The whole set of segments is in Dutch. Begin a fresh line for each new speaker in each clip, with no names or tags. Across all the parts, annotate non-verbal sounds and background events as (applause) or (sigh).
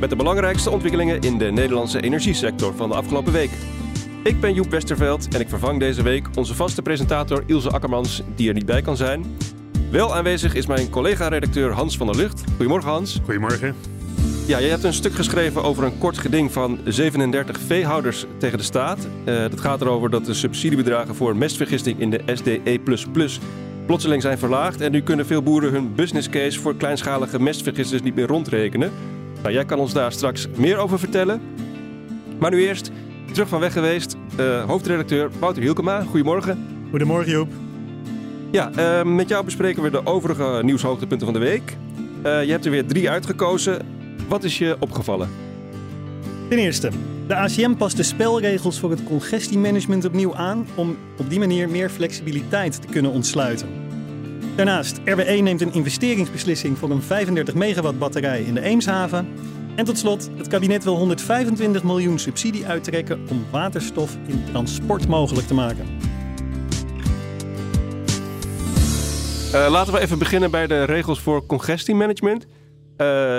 Met de belangrijkste ontwikkelingen in de Nederlandse energiesector van de afgelopen week. Ik ben Joep Westerveld en ik vervang deze week onze vaste presentator Ilse Akkermans, die er niet bij kan zijn. Wel aanwezig is mijn collega-redacteur Hans van der Lucht. Goedemorgen Hans.
Goedemorgen.
Ja, je hebt een stuk geschreven over een kort geding van 37 veehouders tegen de staat. Uh, dat gaat erover dat de subsidiebedragen voor mestvergisting in de SDE++ plotseling zijn verlaagd. En nu kunnen veel boeren hun business case voor kleinschalige mestvergisters niet meer rondrekenen. Nou, jij kan ons daar straks meer over vertellen. Maar nu eerst, terug van weg geweest, uh, hoofdredacteur Wouter Hielkema. Goedemorgen.
Goedemorgen Joep.
Ja, uh, met jou bespreken we de overige nieuwshoogtepunten van de week. Uh, je hebt er weer drie uitgekozen. Wat is je opgevallen?
Ten eerste, de ACM past de spelregels voor het congestiemanagement opnieuw aan om op die manier meer flexibiliteit te kunnen ontsluiten. Daarnaast, RWE neemt een investeringsbeslissing voor een 35 megawatt batterij in de Eemshaven. En tot slot, het kabinet wil 125 miljoen subsidie uittrekken om waterstof in transport mogelijk te maken.
Uh, laten we even beginnen bij de regels voor congestiemanagement. Uh,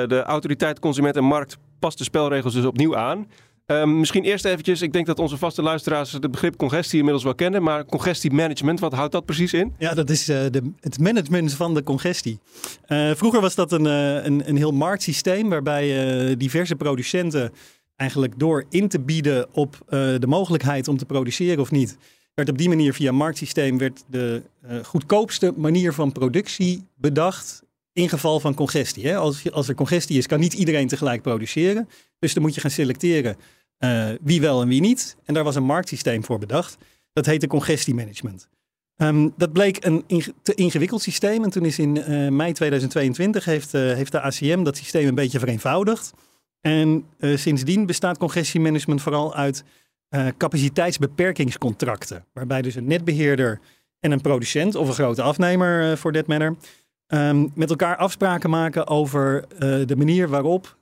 de autoriteit Consument en Markt past de spelregels dus opnieuw aan. Um, misschien eerst eventjes, ik denk dat onze vaste luisteraars het begrip congestie inmiddels wel kennen, maar congestiemanagement, wat houdt dat precies in?
Ja, dat is uh, de, het management van de congestie. Uh, vroeger was dat een, uh, een, een heel marktsysteem waarbij diverse producenten eigenlijk door in te bieden op de mogelijkheid om te produceren of niet, werd op die manier via marktsysteem werd de goedkoopste manier van productie bedacht in geval van congestie. Hè? Als, als er congestie is, kan niet iedereen tegelijk produceren. Dus dan moet je gaan selecteren uh, wie wel en wie niet. En daar was een marktsysteem voor bedacht. Dat heette congestiemanagement. Um, dat bleek een te ingewikkeld systeem. En toen is in uh, mei 2022 heeft, uh, heeft de ACM dat systeem een beetje vereenvoudigd. En sindsdien bestaat congestiemanagement vooral uit capaciteitsbeperkingscontracten. Waarbij dus een netbeheerder en een producent of een grote afnemer voor that matter... Um, met elkaar afspraken maken over de manier waarop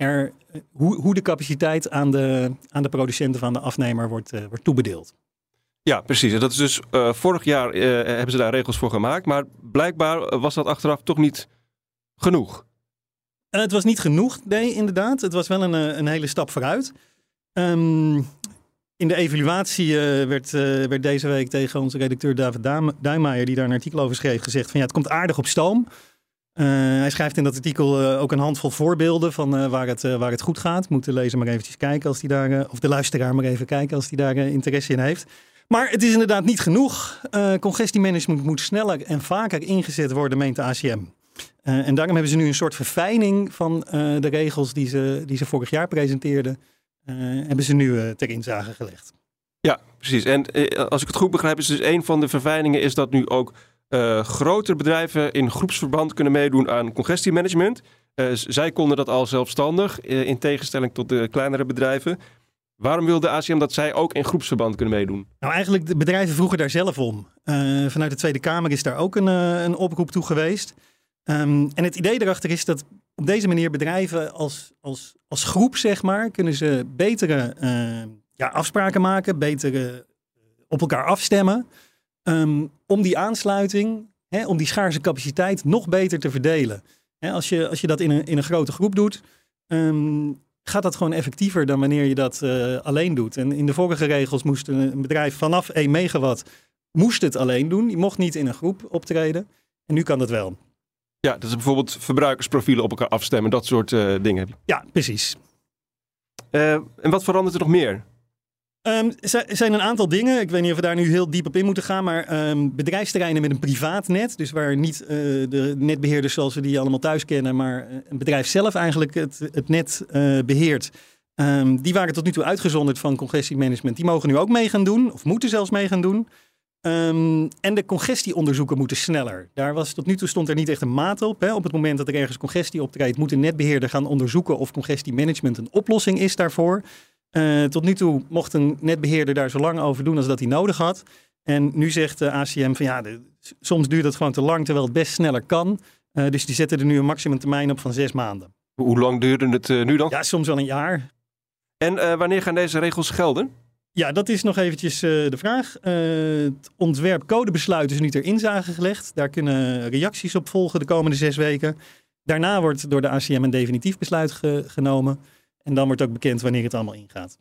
er, hoe, hoe de capaciteit aan de, aan de producenten van de afnemer wordt, uh, wordt toebedeeld.
Ja, precies. Dat is dus uh, vorig jaar uh, hebben ze daar regels voor gemaakt, maar blijkbaar was dat achteraf toch niet genoeg.
het was niet genoeg, nee, inderdaad. Het was wel een, een hele stap vooruit. Um, in de evaluatie werd, werd deze week tegen onze redacteur David Duijmaier, die daar een artikel over schreef, gezegd van ja, het komt aardig op stoom. Uh, hij schrijft in dat artikel uh, ook een handvol voorbeelden van uh, waar, het, waar het goed gaat. Moet de lezer maar eventjes kijken als die daar, of de luisteraar maar even kijken als die daar interesse in heeft. Maar het is inderdaad niet genoeg. congestiemanagement moet sneller en vaker ingezet worden, meent de ACM. en daarom hebben ze nu een soort verfijning van de regels die ze, die ze vorig jaar presenteerden, hebben ze nu ter inzage gelegd.
Ja, precies. En als ik het goed begrijp, is dus een van de verfijningen is dat nu ook uh, grotere bedrijven in groepsverband kunnen meedoen aan congestiemanagement. Uh, zij konden dat al zelfstandig, uh, in tegenstelling tot de kleinere bedrijven. Waarom wilde ACM dat zij ook in groepsverband kunnen meedoen?
Nou, eigenlijk de bedrijven vroegen daar zelf om. vanuit de Tweede Kamer is daar ook een, een oproep toe geweest. Um, en het idee erachter is dat op deze manier bedrijven als, als, als groep, zeg maar, kunnen ze betere ja, afspraken maken, betere op elkaar afstemmen. Um, om die aansluiting, hè, om die schaarse capaciteit nog beter te verdelen. Hè, als, je, als je dat in een, in een grote groep doet, um, gaat dat gewoon effectiever dan wanneer je dat uh, alleen doet. En in de vorige regels moest een bedrijf vanaf 1 megawatt moest het alleen doen. Die mocht niet in een groep optreden. En nu kan dat wel.
Ja, dus bijvoorbeeld verbruikersprofielen op elkaar afstemmen, dat soort uh, dingen.
Ja, precies.
Uh, en wat verandert er nog meer?
Er zijn een aantal dingen. Ik weet niet of we daar nu heel diep op in moeten gaan. Maar um, bedrijfsterreinen met een privaat net. Dus waar niet uh, de netbeheerders zoals we die allemaal thuis kennen. Maar eh, een bedrijf zelf eigenlijk het, het net uh, beheert. Um, die waren tot nu toe uitgezonderd van congestiemanagement. Die mogen nu ook mee gaan doen. Of moeten zelfs mee gaan doen. Ehm, en de congestieonderzoeken moeten sneller. Daar was, tot nu toe stond er niet echt een maat op. Hè. Op het moment dat er ergens congestie optreedt, moet een netbeheerder gaan onderzoeken of congestiemanagement een oplossing is daarvoor. Uh, tot nu toe mocht een netbeheerder daar zo lang over doen als dat hij nodig had. En nu zegt de ACM van ja, de, soms duurt het gewoon te lang terwijl het best sneller kan. Uh, dus die zetten er nu een maximumtermijn op van zes maanden.
Hoe lang duurde het uh, nu dan?
Ja, soms wel een jaar.
En wanneer gaan deze regels gelden?
Ja, dat is nog eventjes de vraag. Het ontwerp codebesluit is nu ter inzage gelegd. Daar kunnen reacties op volgen de komende zes weken. Daarna wordt door de ACM een definitief besluit ge genomen. En dan wordt ook bekend wanneer het allemaal ingaat.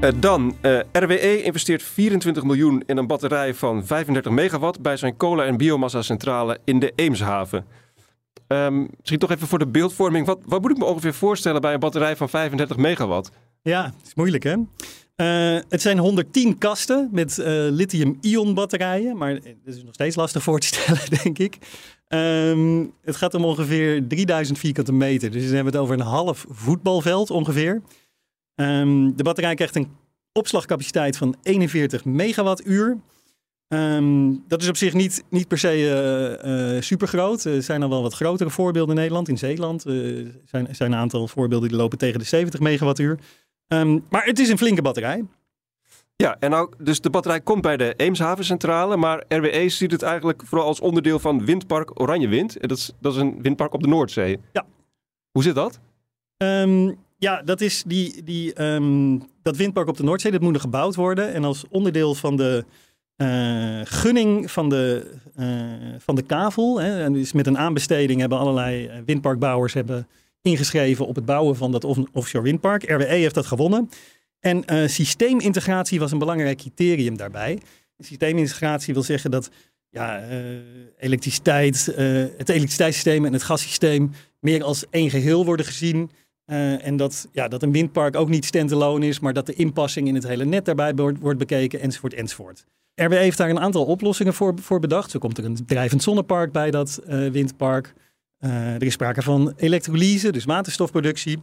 Uh, dan, RWE investeert 24 miljoen in een batterij van 35 megawatt bij zijn kolen- en biomassa-centrale in de Eemshaven. Um, misschien toch even voor de beeldvorming. Wat, wat moet ik me ongeveer voorstellen bij een batterij van 35 megawatt?
Ja, is moeilijk hè. Uh, het zijn 110 kasten met lithium-ion batterijen, maar dat is nog steeds lastig voor te (laughs) stellen, denk ik. Um, het gaat om ongeveer 3000 vierkante meter, dus dan hebben we het over een half voetbalveld ongeveer. Um, de batterij krijgt een opslagcapaciteit van 41 megawattuur. Um, dat is op zich niet, niet per se uh, uh, super groot. Er zijn al wel wat grotere voorbeelden in Nederland. In Zeeland uh, zijn, zijn een aantal voorbeelden die lopen tegen de 70 megawattuur. Maar het is een flinke batterij.
Ja, en nou, dus de batterij komt bij de Eemshavencentrale, maar RWE ziet het eigenlijk vooral als onderdeel van windpark Oranje Wind. En dat is, dat is een windpark op de Noordzee.
Ja.
Hoe zit dat?
Um, ja, dat is die, die, um, dat windpark op de Noordzee, dat moet nog gebouwd worden. En als onderdeel van de uh, gunning van de, uh, van de kavel, hè, en dus met een aanbesteding hebben allerlei windparkbouwers hebben ingeschreven op het bouwen van dat offshore windpark. RWE heeft dat gewonnen. En uh, systeemintegratie was een belangrijk criterium daarbij. Systeemintegratie wil zeggen dat ja, uh, elektriciteit, uh, het elektriciteitssysteem en het gassysteem meer als één geheel worden gezien. en dat, ja, dat een windpark ook niet standalone is, maar dat de inpassing in het hele net daarbij wordt, wordt bekeken, enzovoort, enzovoort. RWE heeft daar een aantal oplossingen voor, voor bedacht. Zo komt er een drijvend zonnepark bij dat windpark. Er is sprake van elektrolyse, dus waterstofproductie.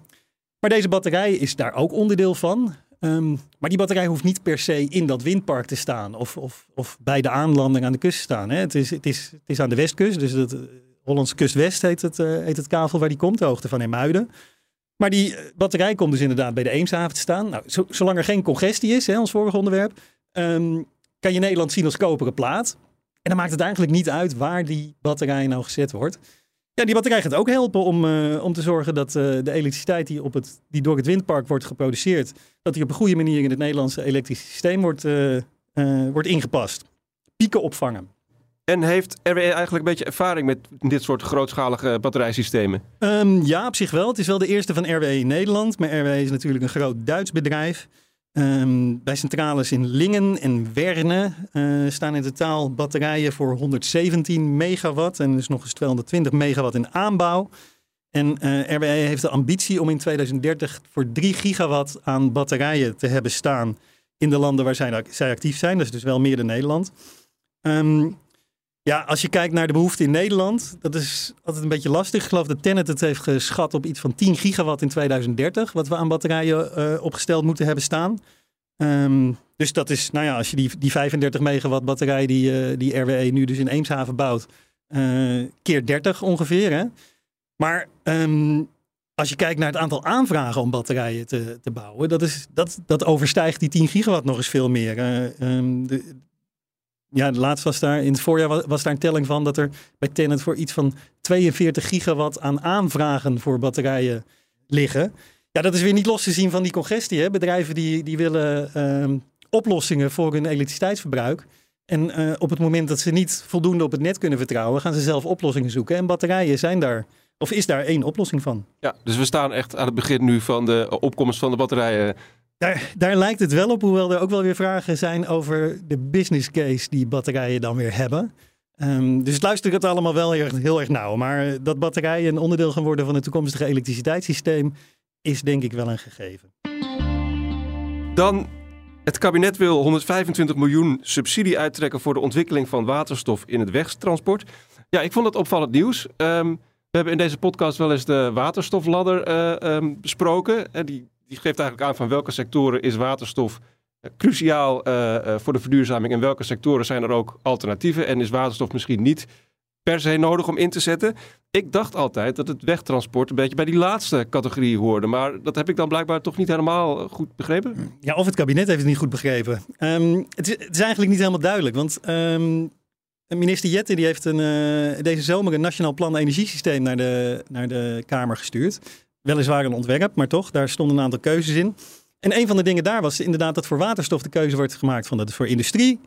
Maar deze batterij is daar ook onderdeel van. Um, maar die batterij hoeft niet per se in dat windpark te staan of, of, of bij de aanlanding aan de kust te staan. Hè. Het, is, het, is, het is aan de westkust, dus het Hollandse kust-west heet het, uh, heet het kavel waar die komt, de hoogte van Emuiden. Maar die batterij komt dus inderdaad bij de Eemshaven te staan. Nou, zo, zolang er geen congestie is, hè, ons vorige onderwerp, um, kan je Nederland zien als koperen plaat. En dan maakt het eigenlijk niet uit waar die batterij nou gezet wordt. Ja, die batterij gaat ook helpen om, uh, om te zorgen dat uh, de elektriciteit die, op het, die door het windpark wordt geproduceerd, dat die op een goede manier in het Nederlandse elektrische systeem wordt, uh, wordt ingepast. Pieken opvangen.
En heeft RWE eigenlijk een beetje ervaring met dit soort grootschalige batterijsystemen?
Um, ja, op zich wel. Het is wel de eerste van RWE in Nederland. Maar RWE is natuurlijk een groot Duits bedrijf. Um, bij centrales in Lingen en Werne uh, staan in totaal batterijen voor 117 megawatt en dus nog eens 220 megawatt in aanbouw. En uh, RWE heeft de ambitie om in 2030 voor 3 gigawatt aan batterijen te hebben staan in de landen waar zij, zij actief zijn. Dat is dus wel meer dan Nederland. Um, ja, als je kijkt naar de behoefte in Nederland, dat is altijd een beetje lastig. Ik geloof dat Tennet het heeft geschat op iets van 10 gigawatt in 2030, wat we aan batterijen uh, opgesteld moeten hebben staan. Um, dus dat is, nou ja, als je die, die 35 megawatt batterij die, uh, die RWE nu dus in Eemshaven bouwt, uh, keer 30 ongeveer. Hè? Maar um, als je kijkt naar het aantal aanvragen om batterijen te, te bouwen, dat, is, dat, dat overstijgt die 10 gigawatt nog eens veel meer. Um, de, ja, laatst was daar in het voorjaar was, daar een telling van dat er bij Tennet voor iets van 42 gigawatt aan aanvragen voor batterijen liggen. Ja, dat is weer niet los te zien van die congestie. Hè? Bedrijven die, die willen uh, oplossingen voor hun elektriciteitsverbruik. En uh, op het moment dat ze niet voldoende op het net kunnen vertrouwen, gaan ze zelf oplossingen zoeken. En batterijen zijn daar, of is daar één oplossing van.
Ja, dus we staan echt aan het begin nu van de opkomst van de batterijen.
Daar, daar, lijkt het wel op, hoewel er ook wel weer vragen zijn over de business case die batterijen dan weer hebben. Um, dus luister het allemaal wel heel, heel erg nauw. Maar dat batterijen een onderdeel gaan worden van het toekomstige elektriciteitssysteem is denk ik wel een gegeven.
Dan, het kabinet wil 125 miljoen subsidie uittrekken voor de ontwikkeling van waterstof in het wegtransport. Ja, ik vond het opvallend nieuws. Um, we hebben in deze podcast wel eens de waterstofladder uh, um, besproken. En die die geeft eigenlijk aan van welke sectoren is waterstof cruciaal voor de verduurzaming? En welke sectoren zijn er ook alternatieven? En is waterstof misschien niet per se nodig om in te zetten? Ik dacht altijd dat het wegtransport een beetje bij die laatste categorie hoorde. Maar dat heb ik dan blijkbaar toch niet helemaal goed begrepen?
Ja, of het kabinet heeft het niet goed begrepen. Ehm, het, is, eigenlijk niet helemaal duidelijk. Want um, minister Jette die heeft een, deze zomer een nationaal plan energiesysteem naar de, naar de Kamer gestuurd. Weliswaar een ontwerp, maar toch, daar stonden een aantal keuzes in. En een van de dingen daar was inderdaad dat voor waterstof de keuze wordt gemaakt van dat is voor industrie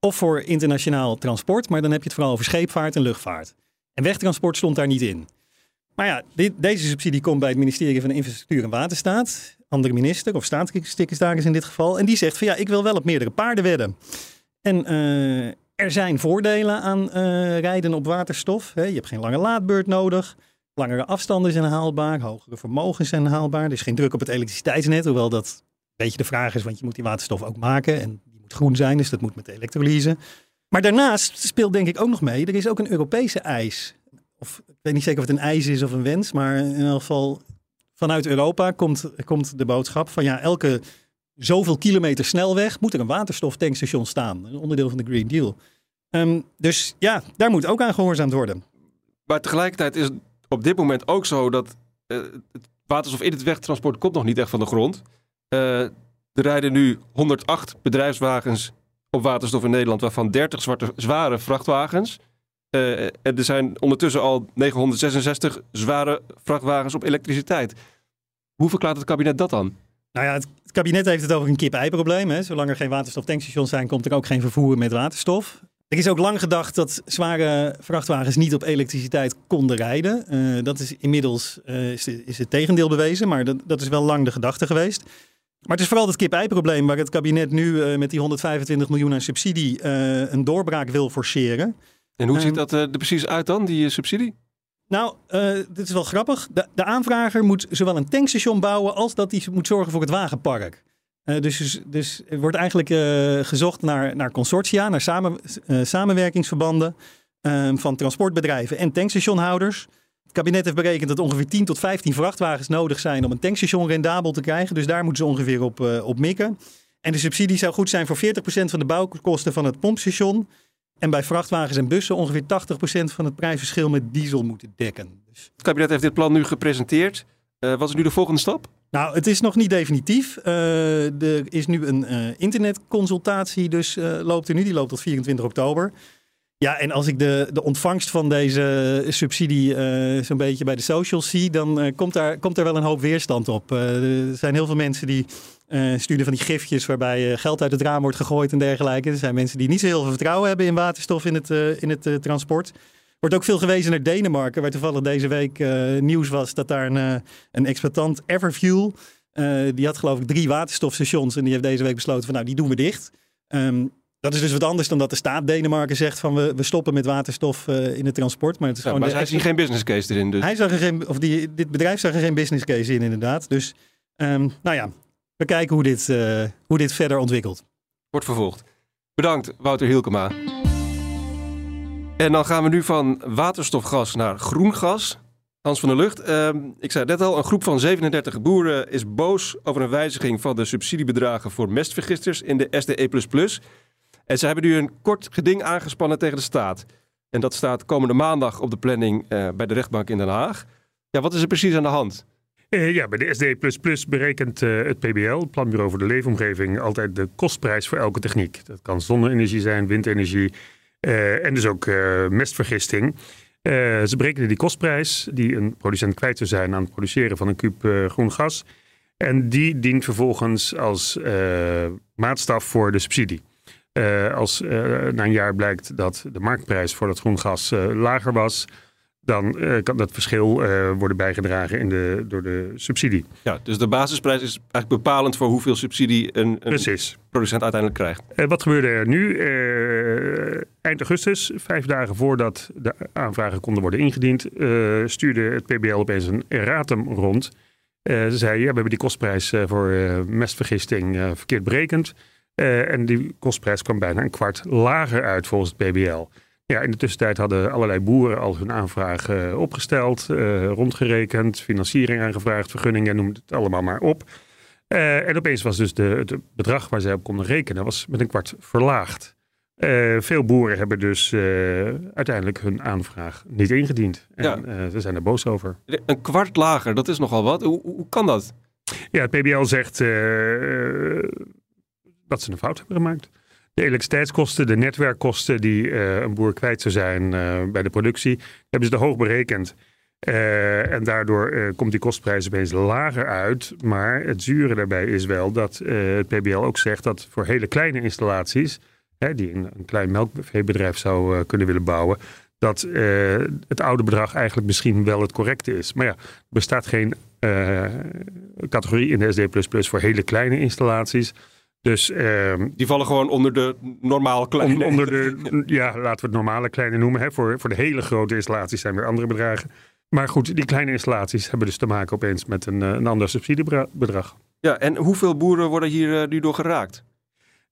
of voor internationaal transport. Maar dan heb je het vooral over scheepvaart en luchtvaart. En wegtransport stond daar niet in. Maar ja, dit, deze subsidie komt bij het ministerie van Infrastructuur en Waterstaat. Andere minister of staatssecretaris in dit geval. En die zegt van ja, ik wil wel op meerdere paarden wedden. En uh, er zijn voordelen aan uh, rijden op waterstof. je hebt geen lange laadbeurt nodig. Langere afstanden zijn haalbaar. Hogere vermogens zijn haalbaar. Er is geen druk op het elektriciteitsnet. Hoewel dat een beetje de vraag is, want je moet die waterstof ook maken. En die moet groen zijn, dus dat moet met elektrolyse. Maar daarnaast speelt denk ik ook nog mee, er is ook een Europese eis. Of ik weet niet zeker of het een eis is of een wens, maar in elk geval vanuit Europa komt, komt de boodschap van ja, elke zoveel kilometer snelweg moet er een waterstoftankstation staan. Een onderdeel van de Green Deal. Um, dus ja, daar moet ook aan gehoorzaamd worden.
Maar tegelijkertijd is op dit moment ook zo dat uh, het waterstof in het wegtransport komt nog niet echt van de grond. Uh, er rijden nu 108 bedrijfswagens op waterstof in Nederland, waarvan 30 zwarte, zware vrachtwagens. Uh, en er zijn ondertussen al 966 zware vrachtwagens op elektriciteit. Hoe verklaart het kabinet dat dan?
Nou ja, het, kabinet heeft het over een kip-ei-probleem. Zolang er geen waterstoftankstations zijn, komt er ook geen vervoer met waterstof. Er is ook lang gedacht dat zware vrachtwagens niet op elektriciteit konden rijden. Uh, dat is inmiddels uh, is, is, het tegendeel bewezen, maar dat, dat is wel lang de gedachte geweest. Maar het is vooral het kip-ei-probleem waar het kabinet nu uh, met die 125 miljoen aan subsidie een doorbraak wil forceren.
En hoe ziet dat er precies uit dan, die subsidie?
Nou, dit is wel grappig. De, de, aanvrager moet zowel een tankstation bouwen als dat hij moet zorgen voor het wagenpark. Uh, dus, dus, er wordt eigenlijk uh, gezocht naar, naar consortia, naar samen, samenwerkingsverbanden ehm, van transportbedrijven en tankstationhouders. Het kabinet heeft berekend dat ongeveer 10 tot 15 vrachtwagens nodig zijn om een tankstation rendabel te krijgen. Dus daar moeten ze ongeveer op, op mikken. En de subsidie zou goed zijn voor 40% van de bouwkosten van het pompstation. En bij vrachtwagens en bussen ongeveer 80% van het prijsverschil met diesel moeten dekken.
Dus... Het kabinet heeft dit plan nu gepresenteerd. Wat is nu de volgende stap?
Nou, het is nog niet definitief. Uh, er is nu een uh, internetconsultatie, dus loopt er nu. Die loopt tot 24 oktober. Ja, en als ik de, de ontvangst van deze subsidie zo'n beetje bij de socials zie, dan komt, daar, komt er wel een hoop weerstand op. er zijn heel veel mensen die sturen van die gifjes waarbij geld uit het raam wordt gegooid en dergelijke. Er zijn mensen die niet zo heel veel vertrouwen hebben in waterstof in het, in het transport. Wordt ook veel gewezen naar Denemarken, waar toevallig deze week nieuws was dat daar een, een exploitant, Everfuel, die had geloof ik drie waterstofstations en die heeft deze week besloten van nou die doen we dicht. Um, dat is dus wat anders dan dat de staat Denemarken zegt van we, we stoppen met waterstof in het transport. Maar, het is
ja, gewoon maar hij ziet geen business case erin. Dus.
Hij zag er geen, of die, dit bedrijf zag er geen business case in inderdaad. Dus um, nou ja, we kijken hoe dit, hoe dit verder ontwikkelt.
Wordt vervolgd. Bedankt, Wouter Hielkema. En dan gaan we nu van waterstofgas naar groen gas. Hans van der Lucht, uh, ik zei net al, een groep van 37 boeren is boos over een wijziging van de subsidiebedragen voor mestvergisters in de SDE++. En ze hebben nu een kort geding aangespannen tegen de staat. En dat staat komende maandag op de planning uh, bij de rechtbank in Den Haag. Ja, wat is er precies aan de hand?
Uh, ja, bij de SD++ berekent uh, het PBL, het Planbureau voor de Leefomgeving, altijd de kostprijs voor elke techniek. Dat kan zonne-energie zijn, windenergie en dus ook mestvergisting. ze berekenen die kostprijs die een producent kwijt zou zijn aan het produceren van een kuub groen gas. En die dient vervolgens als maatstaf voor de subsidie. als na een jaar blijkt dat de marktprijs voor dat groen gas lager was, dan kan dat verschil worden bijgedragen in de, door de subsidie.
Ja, dus de basisprijs is eigenlijk bepalend voor hoeveel subsidie een, een producent uiteindelijk krijgt.
Wat gebeurde er nu? Eind augustus, vijf dagen voordat de aanvragen konden worden ingediend, stuurde het PBL opeens een erratum rond. ze zei, ja, we hebben die kostprijs voor mestvergisting verkeerd berekend. en die kostprijs kwam bijna een kwart lager uit volgens het PBL. Ja, in de tussentijd hadden allerlei boeren al hun aanvragen opgesteld, rondgerekend, financiering aangevraagd, vergunningen, noem het allemaal maar op. en opeens was dus de, het bedrag waar zij op konden rekenen was met een kwart verlaagd. Veel boeren hebben dus uiteindelijk hun aanvraag niet ingediend. En ja. ze zijn er boos over.
Een kwart lager, dat is nogal wat. Hoe, hoe kan dat?
Ja, het PBL zegt dat ze een fout hebben gemaakt. De elektriciteitskosten, de netwerkkosten die een boer kwijt zou zijn bij de productie, hebben ze te hoog berekend. Uh, en daardoor komt die kostprijs opeens lager uit. Maar het zure daarbij is wel dat het PBL ook zegt dat voor hele kleine installaties, hè, die een, een klein melkveebedrijf zou kunnen willen bouwen, dat het oude bedrag eigenlijk misschien wel het correcte is. Maar ja, er bestaat geen categorie in de SD++ voor hele kleine installaties. Dus,
ehm, die vallen gewoon onder de normale kleine.
onder de, (laughs) ja, laten we het normale kleine noemen. Hè. Voor, voor de hele grote installaties zijn weer andere bedragen. Maar goed, die kleine installaties hebben dus te maken opeens met een, eh, een ander subsidiebedrag.
Ja, en hoeveel boeren worden hier nu door geraakt?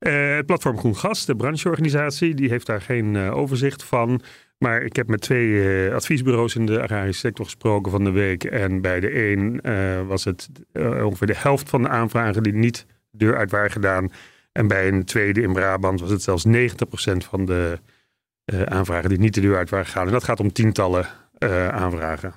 Uh, het platform Groen Gas, de brancheorganisatie, die heeft daar geen overzicht van. Maar ik heb met twee adviesbureaus in de agrarische sector gesproken van de week. En bij de een was het ongeveer de helft van de aanvragen die niet deur uit waren gedaan. En bij een tweede in Brabant was het zelfs 90% van de aanvragen die niet de deur uit waren gegaan. En dat gaat om tientallen aanvragen.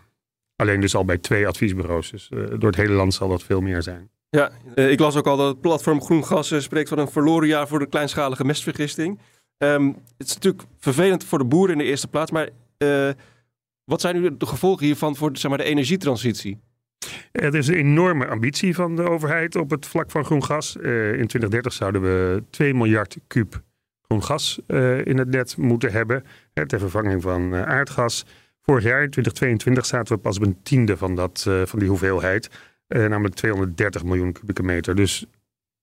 Alleen dus al bij twee adviesbureaus. Dus door het hele land zal dat veel meer zijn.
Ja, ik las ook al dat het platform Groen Gas spreekt van een verloren jaar voor de kleinschalige mestvergisting. Um, het is natuurlijk vervelend voor de boeren in de eerste plaats, maar wat zijn nu de gevolgen hiervan voor zeg maar, de energietransitie?
Er is een enorme ambitie van de overheid op het vlak van groen gas. In 2030 zouden we 2 miljard kuub groen gas in het net moeten hebben. Ter vervanging van aardgas. Vorig jaar, in 2022, zaten we pas op een tiende van, dat, van die hoeveelheid. Namelijk 230 miljoen kubieke meter. Dus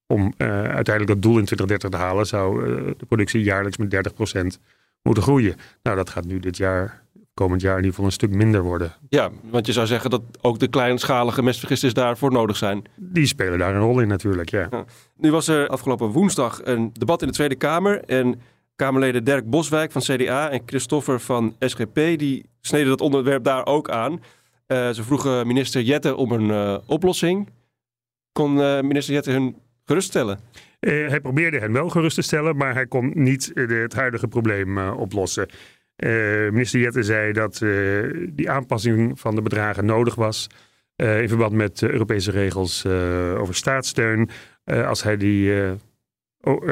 om uiteindelijk dat doel in 2030 te halen, zou de productie jaarlijks met 30% moeten groeien. Nou, dat gaat nu dit jaar komend jaar in ieder geval een stuk minder worden.
Ja, want je zou zeggen dat ook de kleinschalige mestvergisters daarvoor nodig zijn.
Die spelen daar een rol in natuurlijk, ja.
Nu was er afgelopen woensdag een debat in de Tweede Kamer. En Kamerleden Dirk Boswijk van CDA en Christoffer van SGP... die sneden dat onderwerp daar ook aan. Uh, ze vroegen minister Jette om een uh, oplossing. Kon uh, minister Jette hun geruststellen?
hij probeerde hen wel gerust te stellen, maar hij kon niet het huidige probleem oplossen. Minister Jette zei dat die aanpassing van de bedragen nodig was. In verband met Europese regels over staatssteun. als hij die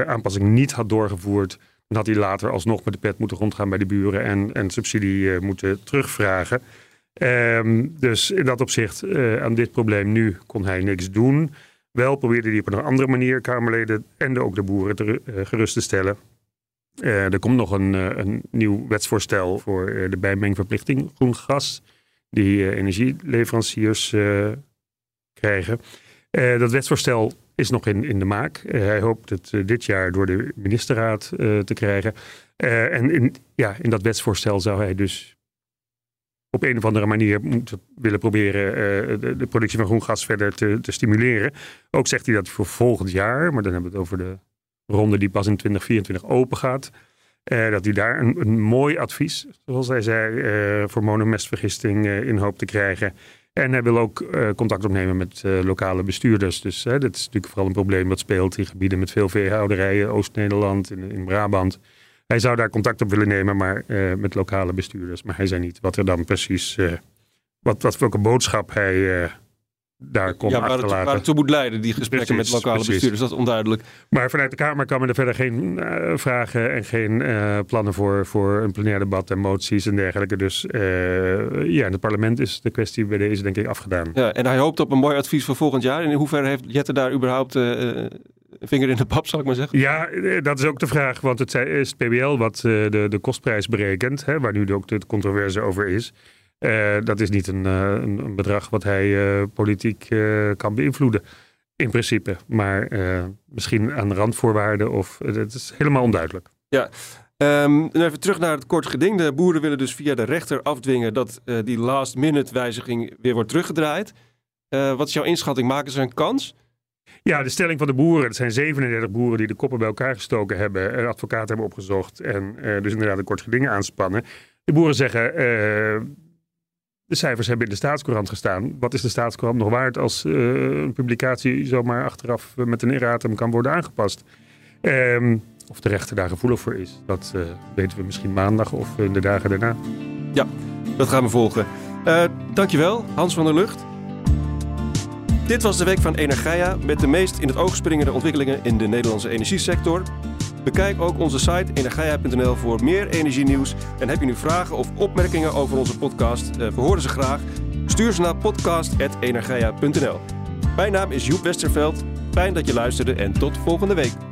aanpassing niet had doorgevoerd, dan had hij later alsnog met de pet moeten rondgaan bij de buren en, en subsidie moeten terugvragen. Ehm, dus in dat opzicht, aan dit probleem nu kon hij niks doen. Wel probeerde hij op een andere manier Kamerleden en ook de boeren te, gerust te stellen. Uh, er komt nog een, uh, een nieuw wetsvoorstel voor uh, de bijmengverplichting groen gas, die energieleveranciers krijgen. dat wetsvoorstel is nog in, in de maak. hij hoopt het dit jaar door de ministerraad te krijgen. en ja, in dat wetsvoorstel zou hij dus op een of andere manier moeten willen proberen de, de, productie van groen gas verder te, te stimuleren. Ook zegt hij dat voor volgend jaar, maar dan hebben we het over de ronde die pas in 2024 open gaat. Uh, dat hij daar een, mooi advies, zoals hij zei, uh, voor monomestvergisting in hoop te krijgen. En hij wil ook contact opnemen met lokale bestuurders. Dus dat is natuurlijk vooral een probleem wat speelt in gebieden met veel veehouderijen, Oost-Nederland, in, Brabant. Hij zou daar contact op willen nemen, maar met lokale bestuurders. Maar hij zei niet wat er dan precies, wat, wat welke boodschap hij daar komt ja, waar
het, waar het toe moet leiden, die gesprekken met lokale bestuurders, dat is onduidelijk.
Maar vanuit de Kamer kan men er verder geen uh, vragen en geen uh, plannen voor, voor een plenair debat en moties en dergelijke. Dus uh, ja, in het parlement is de kwestie bij deze denk ik afgedaan.
Ja, en hij hoopt op een mooi advies voor volgend jaar. In hoeverre heeft Jette daar überhaupt vinger in de pap, zal ik maar zeggen?
Ja, dat is ook de vraag, want het is het PBL wat de, de kostprijs berekent, hè, waar nu ook de controverse over is. Uh, dat is niet een, uh, een, bedrag wat hij uh, politiek kan beïnvloeden. In principe. Maar misschien aan randvoorwaarden of het is helemaal onduidelijk.
Ja. Um, even terug naar het kort geding. De boeren willen dus via de rechter afdwingen dat die last minute wijziging weer wordt teruggedraaid. wat is jouw inschatting? Maken ze een kans?
Ja, de stelling van de boeren. Het zijn 37 boeren die de koppen bij elkaar gestoken hebben. Een advocaat hebben opgezocht. En dus inderdaad een kort geding aanspannen. De boeren zeggen de cijfers hebben in de staatscourant gestaan. Wat is de staatscourant nog waard als uh, een publicatie zomaar achteraf met een erratum kan worden aangepast? Um, of de rechter daar gevoelig voor is, dat weten we misschien maandag of in de dagen daarna.
Ja, dat gaan we volgen. Uh, dankjewel, Hans van der Lucht. Dit was de week van Energia met de meest in het oog springende ontwikkelingen in de Nederlandse energiesector. Bekijk ook onze site energia.nl voor meer energienieuws. En heb je nu vragen of opmerkingen over onze podcast? Uh, we ze graag. Stuur ze naar podcast.energia.nl. Mijn naam is Joep Westerveld. Fijn dat je luisterde en tot volgende week.